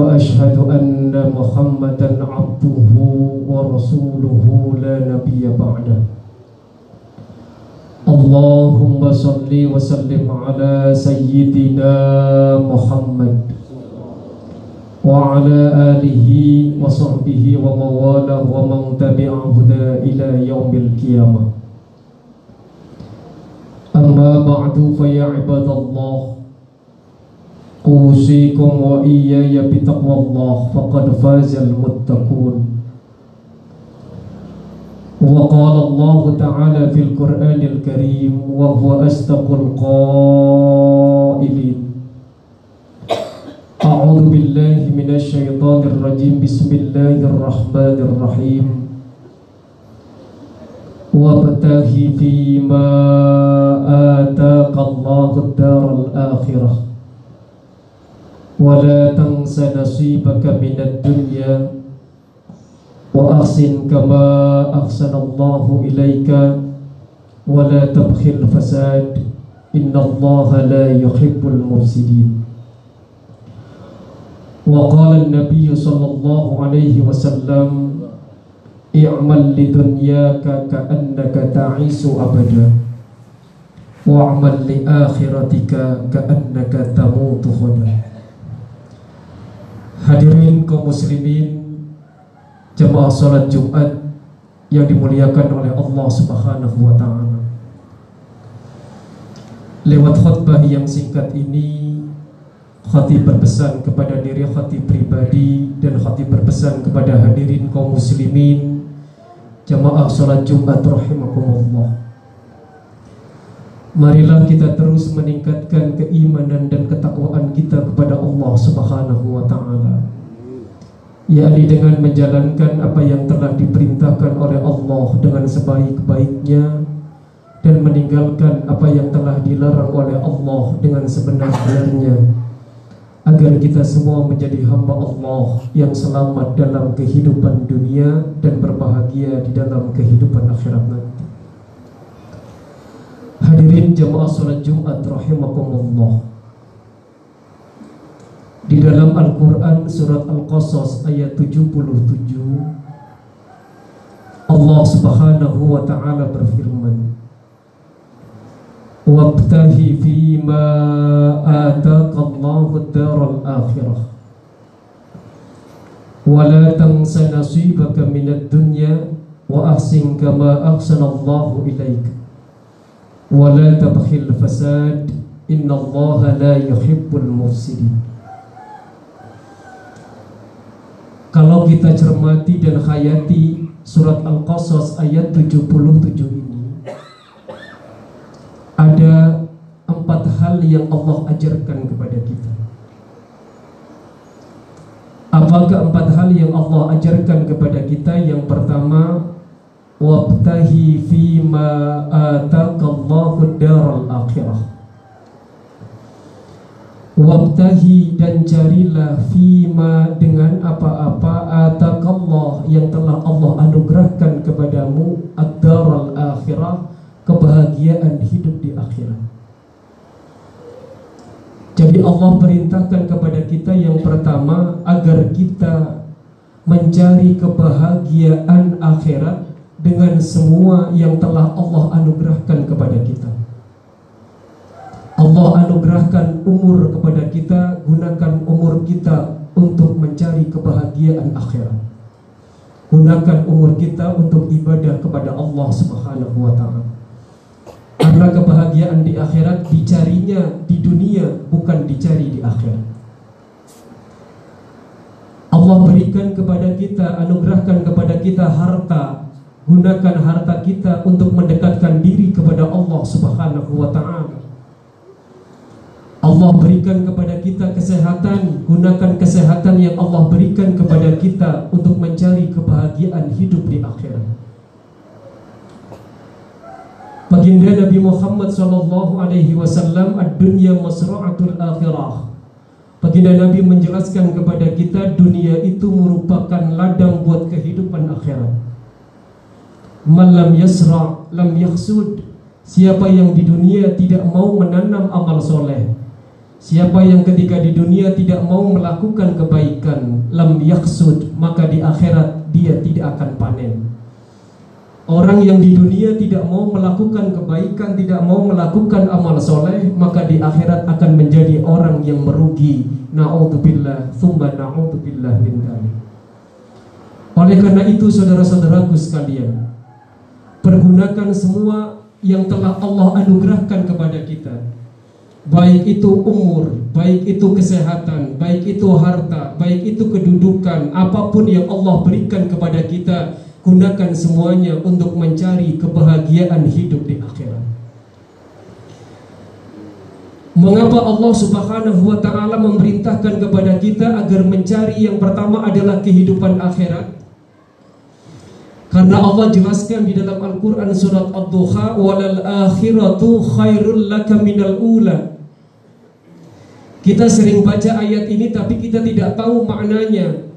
وأشهد أن محمدا عبده ورسوله لا نبي بعده. اللهم صل وسلم على سيدنا محمد وعلى آله وصحبه ومواله ومن تبع هدى إلى يوم القيامة. أما بعد فيا عباد الله أوصيكم وإياي بتقوى الله فقد فاز المتقون وقال الله تعالى في القرآن الكريم وهو أصدق القائلين أعوذ بالله من الشيطان الرجيم بسم الله الرحمن الرحيم وابتغ فيما آتاك الله الدار الآخرة ولا تنس نصيبك من الدنيا وأحسن كما أحسن الله إليك ولا تبخل الفساد إن الله لا يحب المفسدين. وقال النبي صلى الله عليه وسلم اعمل لدنياك كأنك تعيش أبدا واعمل لآخرتك كأنك تموت غدا Hadirin kaum muslimin jemaah salat Jumat yang dimuliakan oleh Allah Subhanahu wa taala. Lewat khutbah yang singkat ini Khatib berpesan kepada diri khatib pribadi dan khatib berpesan kepada hadirin kaum muslimin jamaah salat Jumat rahimakumullah. Marilah kita terus meningkatkan keimanan dan ketakwaan kita kepada Allah Subhanahu wa taala. yakni dengan menjalankan apa yang telah diperintahkan oleh Allah dengan sebaik-baiknya dan meninggalkan apa yang telah dilarang oleh Allah dengan sebenar-benarnya agar kita semua menjadi hamba Allah yang selamat dalam kehidupan dunia dan berbahagia di dalam kehidupan akhirat. Hadirin jemaah salat Jumat rahimakumullah. Di dalam Al-Qur'an surat Al-Qasas ayat 77 Allah Subhanahu wa taala berfirman Wabtahi fima ataka Allahu ad-daral akhirah wa la tansa nasibaka minad dunya wa ahsin kama ahsana Allahu ilaika ولا تبخل الفساد إن الله لا يحب المفسدين Kalau kita cermati dan hayati surat Al-Qasas ayat 77 ini Ada empat hal yang Allah ajarkan kepada kita Apakah empat hal yang Allah ajarkan kepada kita? Yang pertama wabtahi fima atakallahu daral akhirah wabtahi dan carilah fima dengan apa-apa atakallah yang telah Allah anugerahkan kepadamu ad-daral akhirah kebahagiaan hidup di akhirat. Jadi Allah perintahkan kepada kita yang pertama agar kita mencari kebahagiaan akhirat dengan semua yang telah Allah anugerahkan kepada kita. Allah anugerahkan umur kepada kita, gunakan umur kita untuk mencari kebahagiaan akhirat. Gunakan umur kita untuk ibadah kepada Allah Subhanahu wa taala. Karena kebahagiaan di akhirat dicarinya di dunia, bukan dicari di akhirat. Allah berikan kepada kita, anugerahkan kepada kita harta gunakan harta kita untuk mendekatkan diri kepada Allah Subhanahu wa taala. Allah berikan kepada kita kesehatan Gunakan kesehatan yang Allah berikan kepada kita Untuk mencari kebahagiaan hidup di akhirat Baginda Nabi Muhammad sallallahu alaihi wasallam ad-dunya masra'atul akhirah. Baginda Nabi menjelaskan kepada kita dunia itu merupakan ladang buat kehidupan akhirat. Malam yasra' lam yakhsud. Siapa yang di dunia tidak mau menanam amal soleh. Siapa yang ketika di dunia tidak mau melakukan kebaikan Lam yaksud Maka di akhirat dia tidak akan panen. Orang yang di dunia tidak mau melakukan kebaikan Tidak mau melakukan amal soleh Maka di akhirat akan menjadi orang yang merugi. Na'udzubillah Thumma na'udzubillah min Oleh karena itu saudara-saudaraku sekalian Pergunakan semua yang telah Allah anugerahkan kepada kita baik itu umur, baik itu kesehatan, baik itu harta, baik itu kedudukan, apa pun yang Allah berikan kepada kita, gunakan semuanya untuk mencari kebahagiaan hidup di akhirat. Mengapa Allah Subhanahu wa taala memerintahkan kepada kita agar mencari yang pertama adalah kehidupan akhirat? Karena Allah jelaskan di dalam Al-Quran surat Ad-Duha Walal akhiratu khairul laka minal ula. Kita sering baca ayat ini tapi kita tidak tahu maknanya.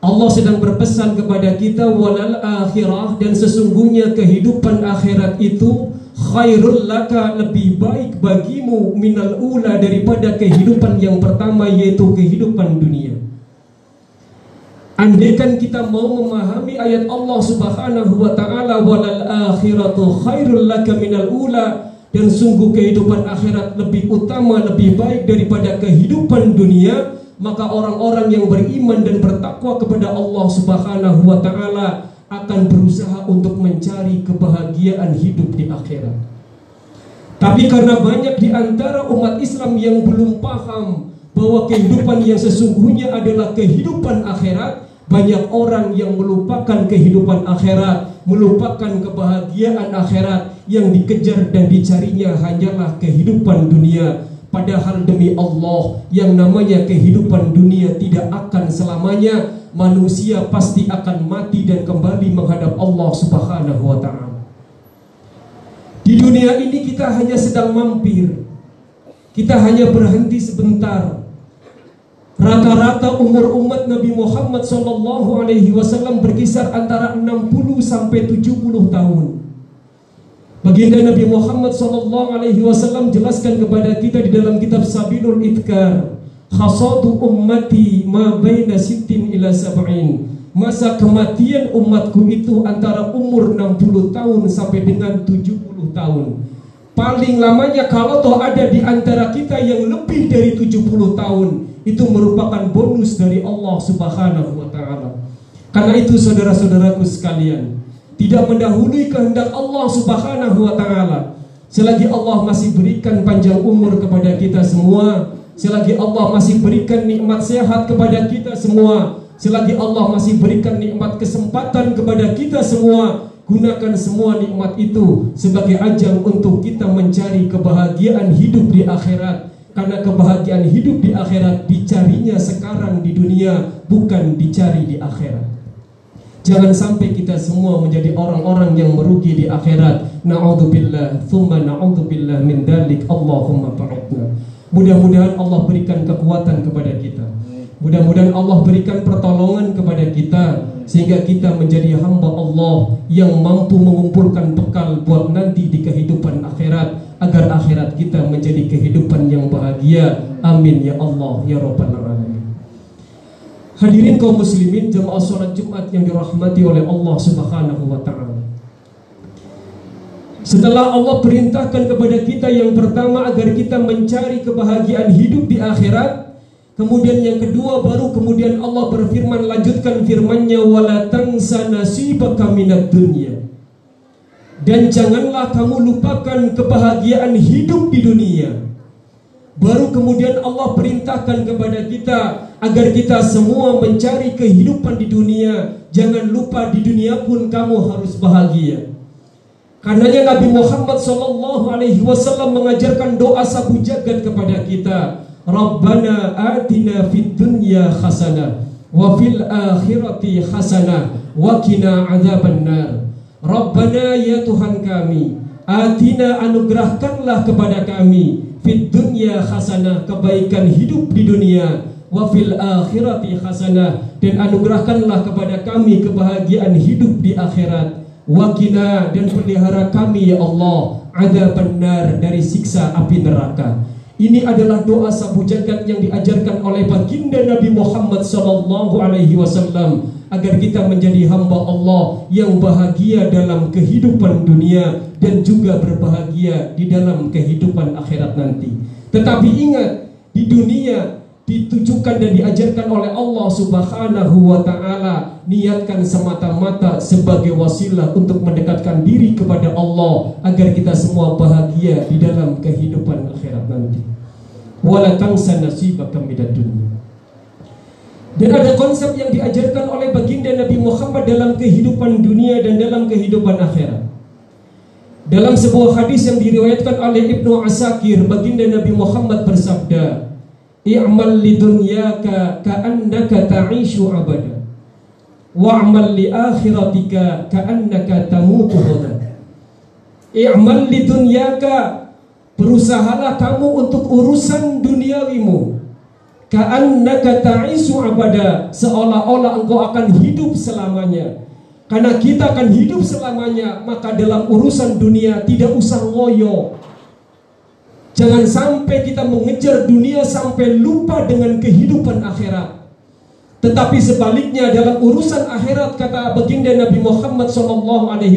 Allah sedang berpesan kepada kita Walal akhirah Dan sesungguhnya kehidupan akhirat itu Khairul laka lebih baik bagimu Minal ula daripada kehidupan yang pertama Yaitu kehidupan dunia Andaikan kita mau memahami ayat Allah Subhanahu wa taala walal akhiratu khairul laka minal ula dan sungguh kehidupan akhirat lebih utama lebih baik daripada kehidupan dunia maka orang-orang yang beriman dan bertakwa kepada Allah Subhanahu wa taala akan berusaha untuk mencari kebahagiaan hidup di akhirat. Tapi karena banyak di antara umat Islam yang belum paham bahwa kehidupan yang sesungguhnya adalah kehidupan akhirat, banyak orang yang melupakan kehidupan akhirat, melupakan kebahagiaan akhirat yang dikejar dan dicarinya hanyalah kehidupan dunia. Padahal demi Allah yang namanya kehidupan dunia tidak akan selamanya, manusia pasti akan mati dan kembali menghadap Allah Subhanahu wa taala. Di dunia ini kita hanya sedang mampir. Kita hanya berhenti sebentar Rata-rata umur umat Nabi Muhammad Sallallahu Alaihi Wasallam berkisar antara 60 sampai 70 tahun. Baginda Nabi Muhammad Sallallahu Alaihi Wasallam jelaskan kepada kita di dalam kitab Sabilul Idkar, khasatu ummati ma baina sittin ila sab'in. Masa kematian umatku itu antara umur 60 tahun sampai dengan 70 tahun. Paling lamanya kalau toh ada di antara kita yang lebih dari 70 tahun, itu merupakan bonus dari Allah Subhanahu wa taala. Karena itu saudara-saudaraku sekalian, tidak mendahului kehendak Allah Subhanahu wa taala. Selagi Allah masih berikan panjang umur kepada kita semua, selagi Allah masih berikan nikmat sehat kepada kita semua, selagi Allah masih berikan nikmat kesempatan kepada kita semua, gunakan semua nikmat itu sebagai ajang untuk kita mencari kebahagiaan hidup di akhirat karena kebahagiaan hidup di akhirat dicarinya sekarang di dunia bukan dicari di akhirat. Jangan sampai kita semua menjadi orang-orang yang merugi di akhirat. Na'udzubillah, thumma na'udzubillah min dalik. Allahumma ba'idna. Mudah-mudahan Allah berikan kekuatan kepada kita. Mudah-mudahan Allah berikan pertolongan kepada kita sehingga kita menjadi hamba Allah yang mampu mengumpulkan bekal buat nanti di kehidupan akhirat agar akhirat kita menjadi kehidupan yang bahagia. Amin ya Allah ya rabbal alamin. Hadirin kaum muslimin jemaah salat Jumat yang dirahmati oleh Allah Subhanahu wa taala. Setelah Allah perintahkan kepada kita yang pertama agar kita mencari kebahagiaan hidup di akhirat, Kemudian yang kedua baru kemudian Allah berfirman lanjutkan firman-Nya wala tansa nasibaka. Dan janganlah kamu lupakan kebahagiaan hidup di dunia. Baru kemudian Allah perintahkan kepada kita agar kita semua mencari kehidupan di dunia. Jangan lupa di dunia pun kamu harus bahagia. Karenanya Nabi Muhammad Sallallahu Alaihi Wasallam mengajarkan doa sabu jagat kepada kita. Rabbana atina fid dunya hasanah wa fil akhirati hasanah wa qina adzabannar. Rabbana ya Tuhan kami, atina anugerahkanlah kepada kami fid dunya hasanah kebaikan hidup di dunia wa fil akhirati hasanah dan anugerahkanlah kepada kami kebahagiaan hidup di akhirat Wakina dan pelihara kami ya Allah ada benar dari siksa api neraka. Ini adalah doa sabu jagat yang diajarkan oleh baginda Nabi Muhammad sallallahu alaihi wasallam agar kita menjadi hamba Allah yang bahagia dalam kehidupan dunia dan juga berbahagia di dalam kehidupan akhirat nanti. Tetapi ingat, di dunia ditujukan dan diajarkan oleh Allah Subhanahu wa taala niatkan semata-mata sebagai wasilah untuk mendekatkan diri kepada Allah agar kita semua bahagia di dalam kehidupan akhirat nanti. Wala tansa nasibaka minad dunya. Dan ada konsep yang diajarkan oleh baginda Nabi Muhammad dalam kehidupan dunia dan dalam kehidupan akhirat. Dalam sebuah hadis yang diriwayatkan oleh Ibnu Asakir, baginda Nabi Muhammad bersabda, i'mal lidunyaka ka'annaka ta'ishu abada wa'mal li akhiratika ka'annaka tamutu ghadan i'mal lidunyaka berusahalah kamu untuk urusan duniawimu ka'annaka ta'ishu abada. Seolah-olah engkau akan hidup selamanya. Karena kita akan hidup selamanya maka dalam urusan dunia tidak usah ngoyo. Jangan sampai kita mengejar dunia sampai lupa dengan kehidupan akhirat. Tetapi sebaliknya dalam urusan akhirat kata baginda Nabi Muhammad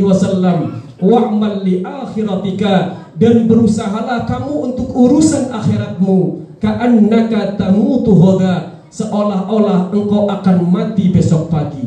wasallam, "Wa'mal li akhiratika" dan berusahalah kamu untuk urusan akhiratmu ka'annaka tamutu hoda seolah-olah engkau akan mati besok pagi.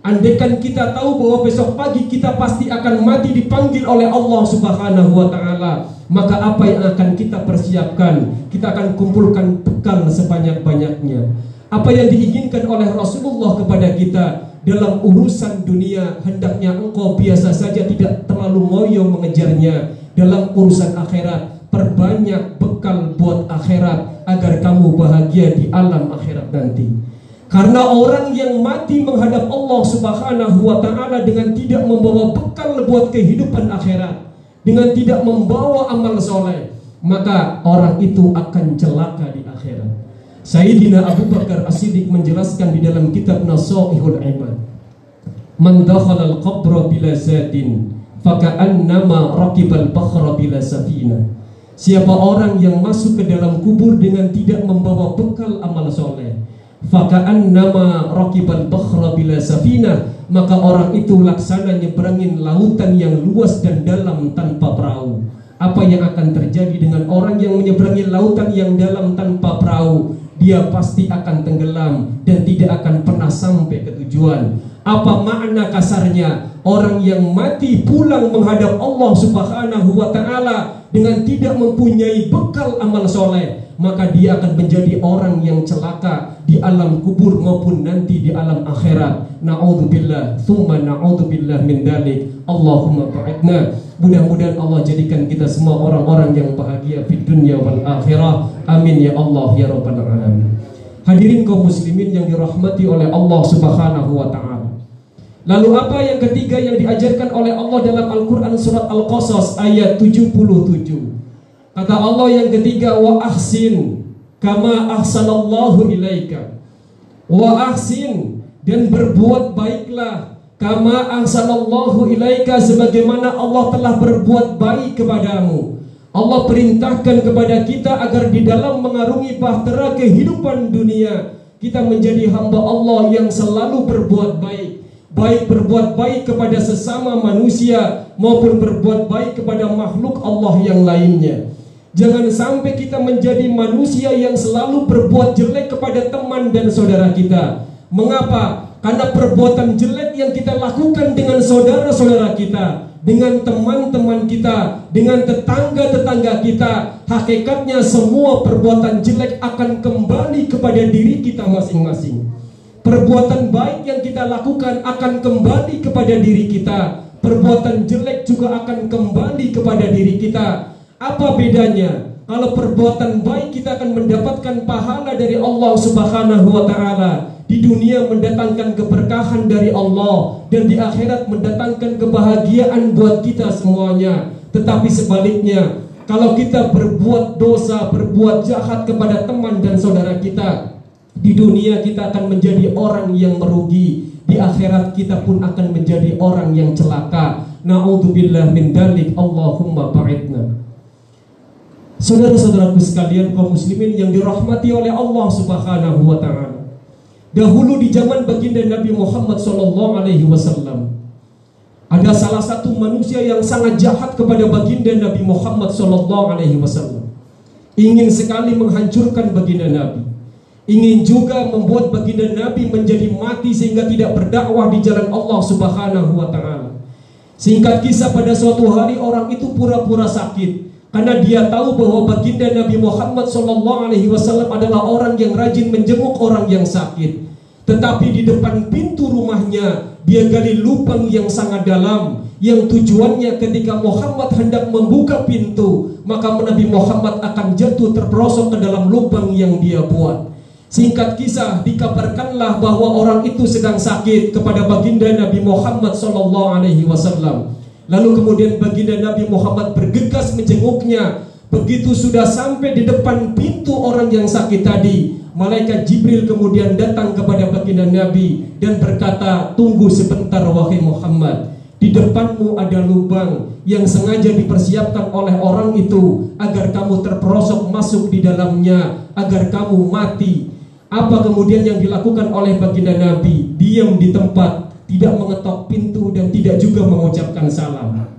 Andaikan kita tahu bahwa besok pagi kita pasti akan mati dipanggil oleh Allah Subhanahu wa taala, maka apa yang akan kita persiapkan? Kita akan kumpulkan bekal sebanyak-banyaknya. Apa yang diinginkan oleh Rasulullah kepada kita dalam urusan dunia hendaknya engkau biasa saja tidak terlalu ngoyo mengejarnya. Dalam urusan akhirat perbanyak bekal buat akhirat agar kamu bahagia di alam akhirat nanti. Karena orang yang mati menghadap Allah Subhanahu wa taala dengan tidak membawa bekal buat kehidupan akhirat, dengan tidak membawa amal soleh, maka orang itu akan celaka di akhirat. Sayyidina Abu Bakar As-Siddiq menjelaskan di dalam kitab Nasaihul Ibad. Man dakhala al-qabra bila zadin faka'annama raqibal bakhra bila safina. Siapa orang yang masuk ke dalam kubur dengan tidak membawa bekal amal soleh, faka'annama raqibal bakhra bila safina maka orang itu laksana nyeberangin lautan yang luas dan dalam tanpa perahu. Apa yang akan terjadi dengan orang yang menyeberangi lautan yang dalam tanpa perahu? Dia pasti akan tenggelam dan tidak akan pernah sampai ke tujuan. Apa makna kasarnya? Orang yang mati pulang menghadap Allah Subhanahu wa taala dengan tidak mempunyai bekal amal soleh maka dia akan menjadi orang yang celaka di alam kubur maupun nanti di alam akhirat. Na'udzubillah, thumma na'udzubillah min dalik. Allahumma ba'idna. Mudah-mudahan Allah jadikan kita semua orang-orang yang bahagia di dunia wal akhirah. Amin ya Allah ya rabbal alamin. Hadirin kaum muslimin yang dirahmati oleh Allah Subhanahu wa taala. Lalu apa yang ketiga yang diajarkan oleh Allah dalam Al-Qur'an surat Al-Qasas ayat 77? Kata Allah yang ketiga wa ahsin kama ahsanallahu ilaika. Wa ahsin dan berbuat baiklah kama ahsanallahu ilaika sebagaimana Allah telah berbuat baik kepadamu. Allah perintahkan kepada kita agar di dalam mengarungi bahtera kehidupan dunia kita menjadi hamba Allah yang selalu berbuat baik baik berbuat baik kepada sesama manusia maupun berbuat baik kepada makhluk Allah yang lainnya. Jangan sampai kita menjadi manusia yang selalu berbuat jelek kepada teman dan saudara kita. Mengapa? Karena perbuatan jelek yang kita lakukan dengan saudara-saudara kita, dengan teman-teman kita, dengan tetangga-tetangga kita, hakikatnya semua perbuatan jelek akan kembali kepada diri kita masing-masing. Perbuatan baik yang kita lakukan akan kembali kepada diri kita perbuatan jelek juga akan kembali kepada diri kita. Apa bedanya? Kalau perbuatan baik kita akan mendapatkan pahala dari Allah Subhanahu wa taala. Di dunia mendatangkan keberkahan dari Allah dan di akhirat mendatangkan kebahagiaan buat kita semuanya. Tetapi sebaliknya, kalau kita berbuat dosa, berbuat jahat kepada teman dan saudara kita, di dunia kita akan menjadi orang yang merugi, di akhirat kita pun akan menjadi orang yang celaka. Na'udzubillah min dalik. Allahumma ba'idna. Saudara-saudaraku sekalian kaum muslimin yang dirahmati oleh Allah Subhanahu wa taala. Dahulu di zaman baginda Nabi Muhammad sallallahu alaihi wasallam ada salah satu manusia yang sangat jahat kepada baginda Nabi Muhammad sallallahu alaihi wasallam. Ingin sekali menghancurkan baginda Nabi. Ingin juga membuat baginda Nabi menjadi mati sehingga tidak berdakwah di jalan Allah Subhanahu wa taala. Singkat kisah pada suatu hari orang itu pura-pura sakit karena dia tahu bahwa baginda Nabi Muhammad Wasallam adalah orang yang rajin menjenguk orang yang sakit. Tetapi di depan pintu rumahnya dia gali lubang yang sangat dalam yang tujuannya ketika Muhammad hendak membuka pintu maka Nabi Muhammad akan jatuh terperosok ke dalam lubang yang dia buat. Singkat kisah dikabarkanlah bahwa orang itu sedang sakit kepada baginda Nabi Muhammad Shallallahu Alaihi Wasallam. Lalu kemudian baginda Nabi Muhammad bergegas menjenguknya. Begitu sudah sampai di depan pintu orang yang sakit tadi, malaikat Jibril kemudian datang kepada baginda Nabi dan berkata, "Tunggu sebentar wahai Muhammad. Di depanmu ada lubang yang sengaja dipersiapkan oleh orang itu agar kamu terperosok masuk di dalamnya, agar kamu mati." Apa kemudian yang dilakukan oleh baginda Nabi? Diam di tempat tidak mengetok pintu dan tidak juga mengucapkan salam.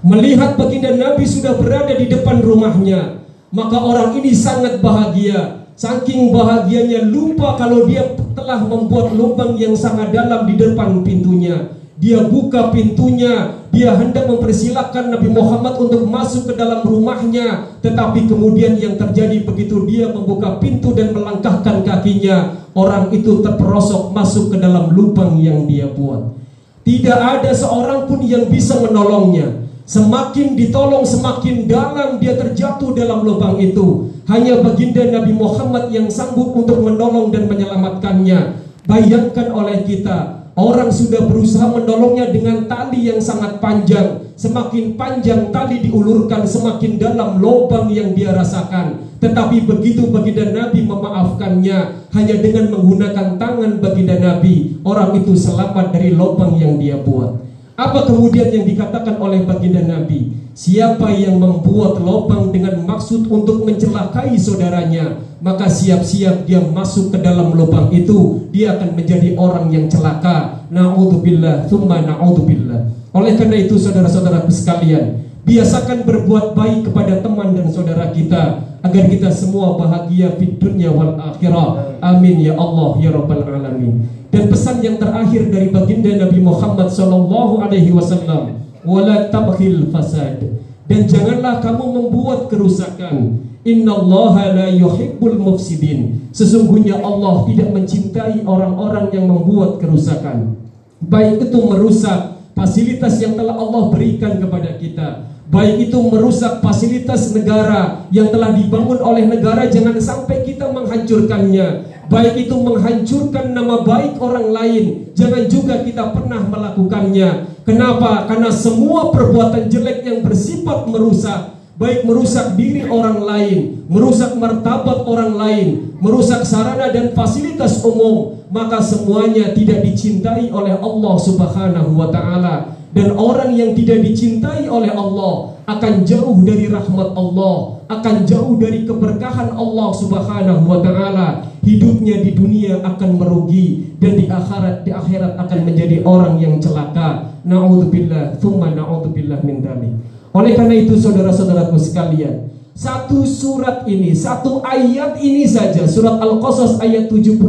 Melihat baginda Nabi sudah berada di depan rumahnya, maka orang ini sangat bahagia. Saking bahagianya lupa kalau dia telah membuat lubang yang sangat dalam di depan pintunya. Dia buka pintunya, dia hendak mempersilahkan Nabi Muhammad untuk masuk ke dalam rumahnya. Tetapi kemudian yang terjadi begitu dia membuka pintu dan melangkahkan kakinya, orang itu terperosok masuk ke dalam lubang yang dia buat. Tidak ada seorang pun yang bisa menolongnya. Semakin ditolong semakin dalam dia terjatuh dalam lubang itu. Hanya baginda Nabi Muhammad yang sanggup untuk menolong dan menyelamatkannya. Bayangkan oleh kita Orang sudah berusaha menolongnya dengan tali yang sangat panjang. Semakin panjang tali diulurkan, semakin dalam lubang yang dia rasakan. Tetapi begitu baginda Nabi memaafkannya hanya dengan menggunakan tangan baginda Nabi, orang itu selamat dari lubang yang dia buat. Apa kemudian yang dikatakan oleh baginda Nabi? Siapa yang membuat lubang dengan maksud untuk mencelakai saudaranya, maka siap-siap dia masuk ke dalam lubang itu, dia akan menjadi orang yang celaka. Nauzubillah, tsumma nauzubillah. Oleh karena itu saudara-saudaraku sekalian, biasakan berbuat baik kepada teman dan saudara kita agar kita semua bahagia di dunia wal akhirah. Amin ya Allah ya rabbal alamin. Dan pesan yang terakhir dari baginda Nabi Muhammad sallallahu alaihi wasallam, "Wala tabkhil fasad." Dan janganlah kamu membuat kerusakan. Innallaha la yuhibbul mufsidin. Sesungguhnya Allah tidak mencintai orang-orang yang membuat kerusakan. Baik itu merusak fasilitas yang telah Allah berikan kepada kita, baik itu merusak fasilitas negara yang telah dibangun oleh negara jangan sampai kita menghancurkannya baik itu menghancurkan nama baik orang lain, jangan juga kita pernah melakukannya. Kenapa? Karena semua perbuatan jelek yang bersifat merusak, baik merusak diri orang lain, merusak martabat orang lain, merusak sarana dan fasilitas umum, maka semuanya tidak dicintai oleh Allah Subhanahu wa taala. Dan orang yang tidak dicintai oleh Allah akan jauh dari rahmat Allah, akan jauh dari keberkahan Allah Subhanahu wa taala. Hidupnya di dunia akan merugi dan di akhirat di akhirat akan menjadi orang yang celaka. Nauzubillah, tsumma nauzubillah min dzalik. Oleh karena itu saudara-saudaraku sekalian, satu surat ini, satu ayat ini saja, surat Al-Qasas ayat 77.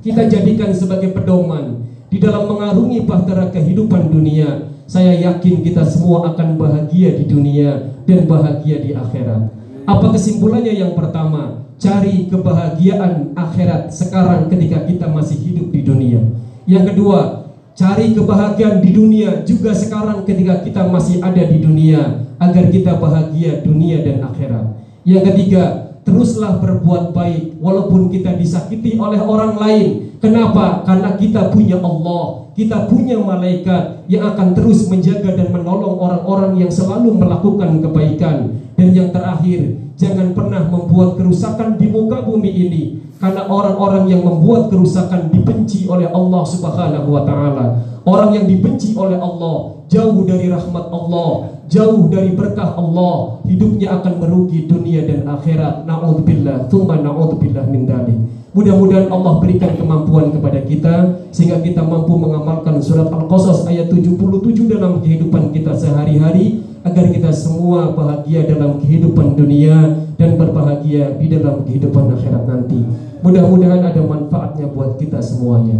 Kita jadikan sebagai pedoman di dalam mengarungi bahtera kehidupan dunia. Saya yakin kita semua akan bahagia di dunia dan bahagia di akhirat. Apa kesimpulannya yang pertama? Cari kebahagiaan akhirat sekarang ketika kita masih hidup di dunia. Yang kedua, Cari kebahagiaan di dunia juga sekarang ketika kita masih ada di dunia agar kita bahagia dunia dan akhirat. Yang ketiga, teruslah berbuat baik walaupun kita disakiti oleh orang lain. Kenapa? Karena kita punya Allah, kita punya malaikat yang akan terus menjaga dan menolong orang-orang yang selalu melakukan kebaikan. Dan yang terakhir, jangan pernah membuat kerusakan di muka bumi ini karena orang-orang yang membuat kerusakan dibenci oleh Allah Subhanahu wa taala. Orang yang dibenci oleh Allah jauh dari rahmat Allah, jauh dari berkah Allah, hidupnya akan merugi dunia dan akhirat. Nauzubillah, tsumma nauzubillah min dzalik. Mudah-mudahan Allah berikan kemampuan kepada kita sehingga kita mampu mengamalkan surat Al-Qasas ayat 77 dalam kehidupan kita sehari-hari agar kita semua bahagia dalam kehidupan dunia dan berbahagia di dalam kehidupan akhirat nanti. Mudah-mudahan ada manfaatnya buat kita semuanya.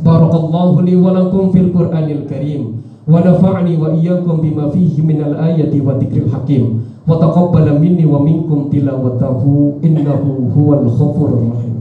Barakallahu li wa lakum fil Qur'anil Karim wa nafa'ani wa iyyakum bima fihi minal ayati wa dzikril hakim wa taqabbala minni wa minkum tilawatahu innahu huwal ghafurur rahim.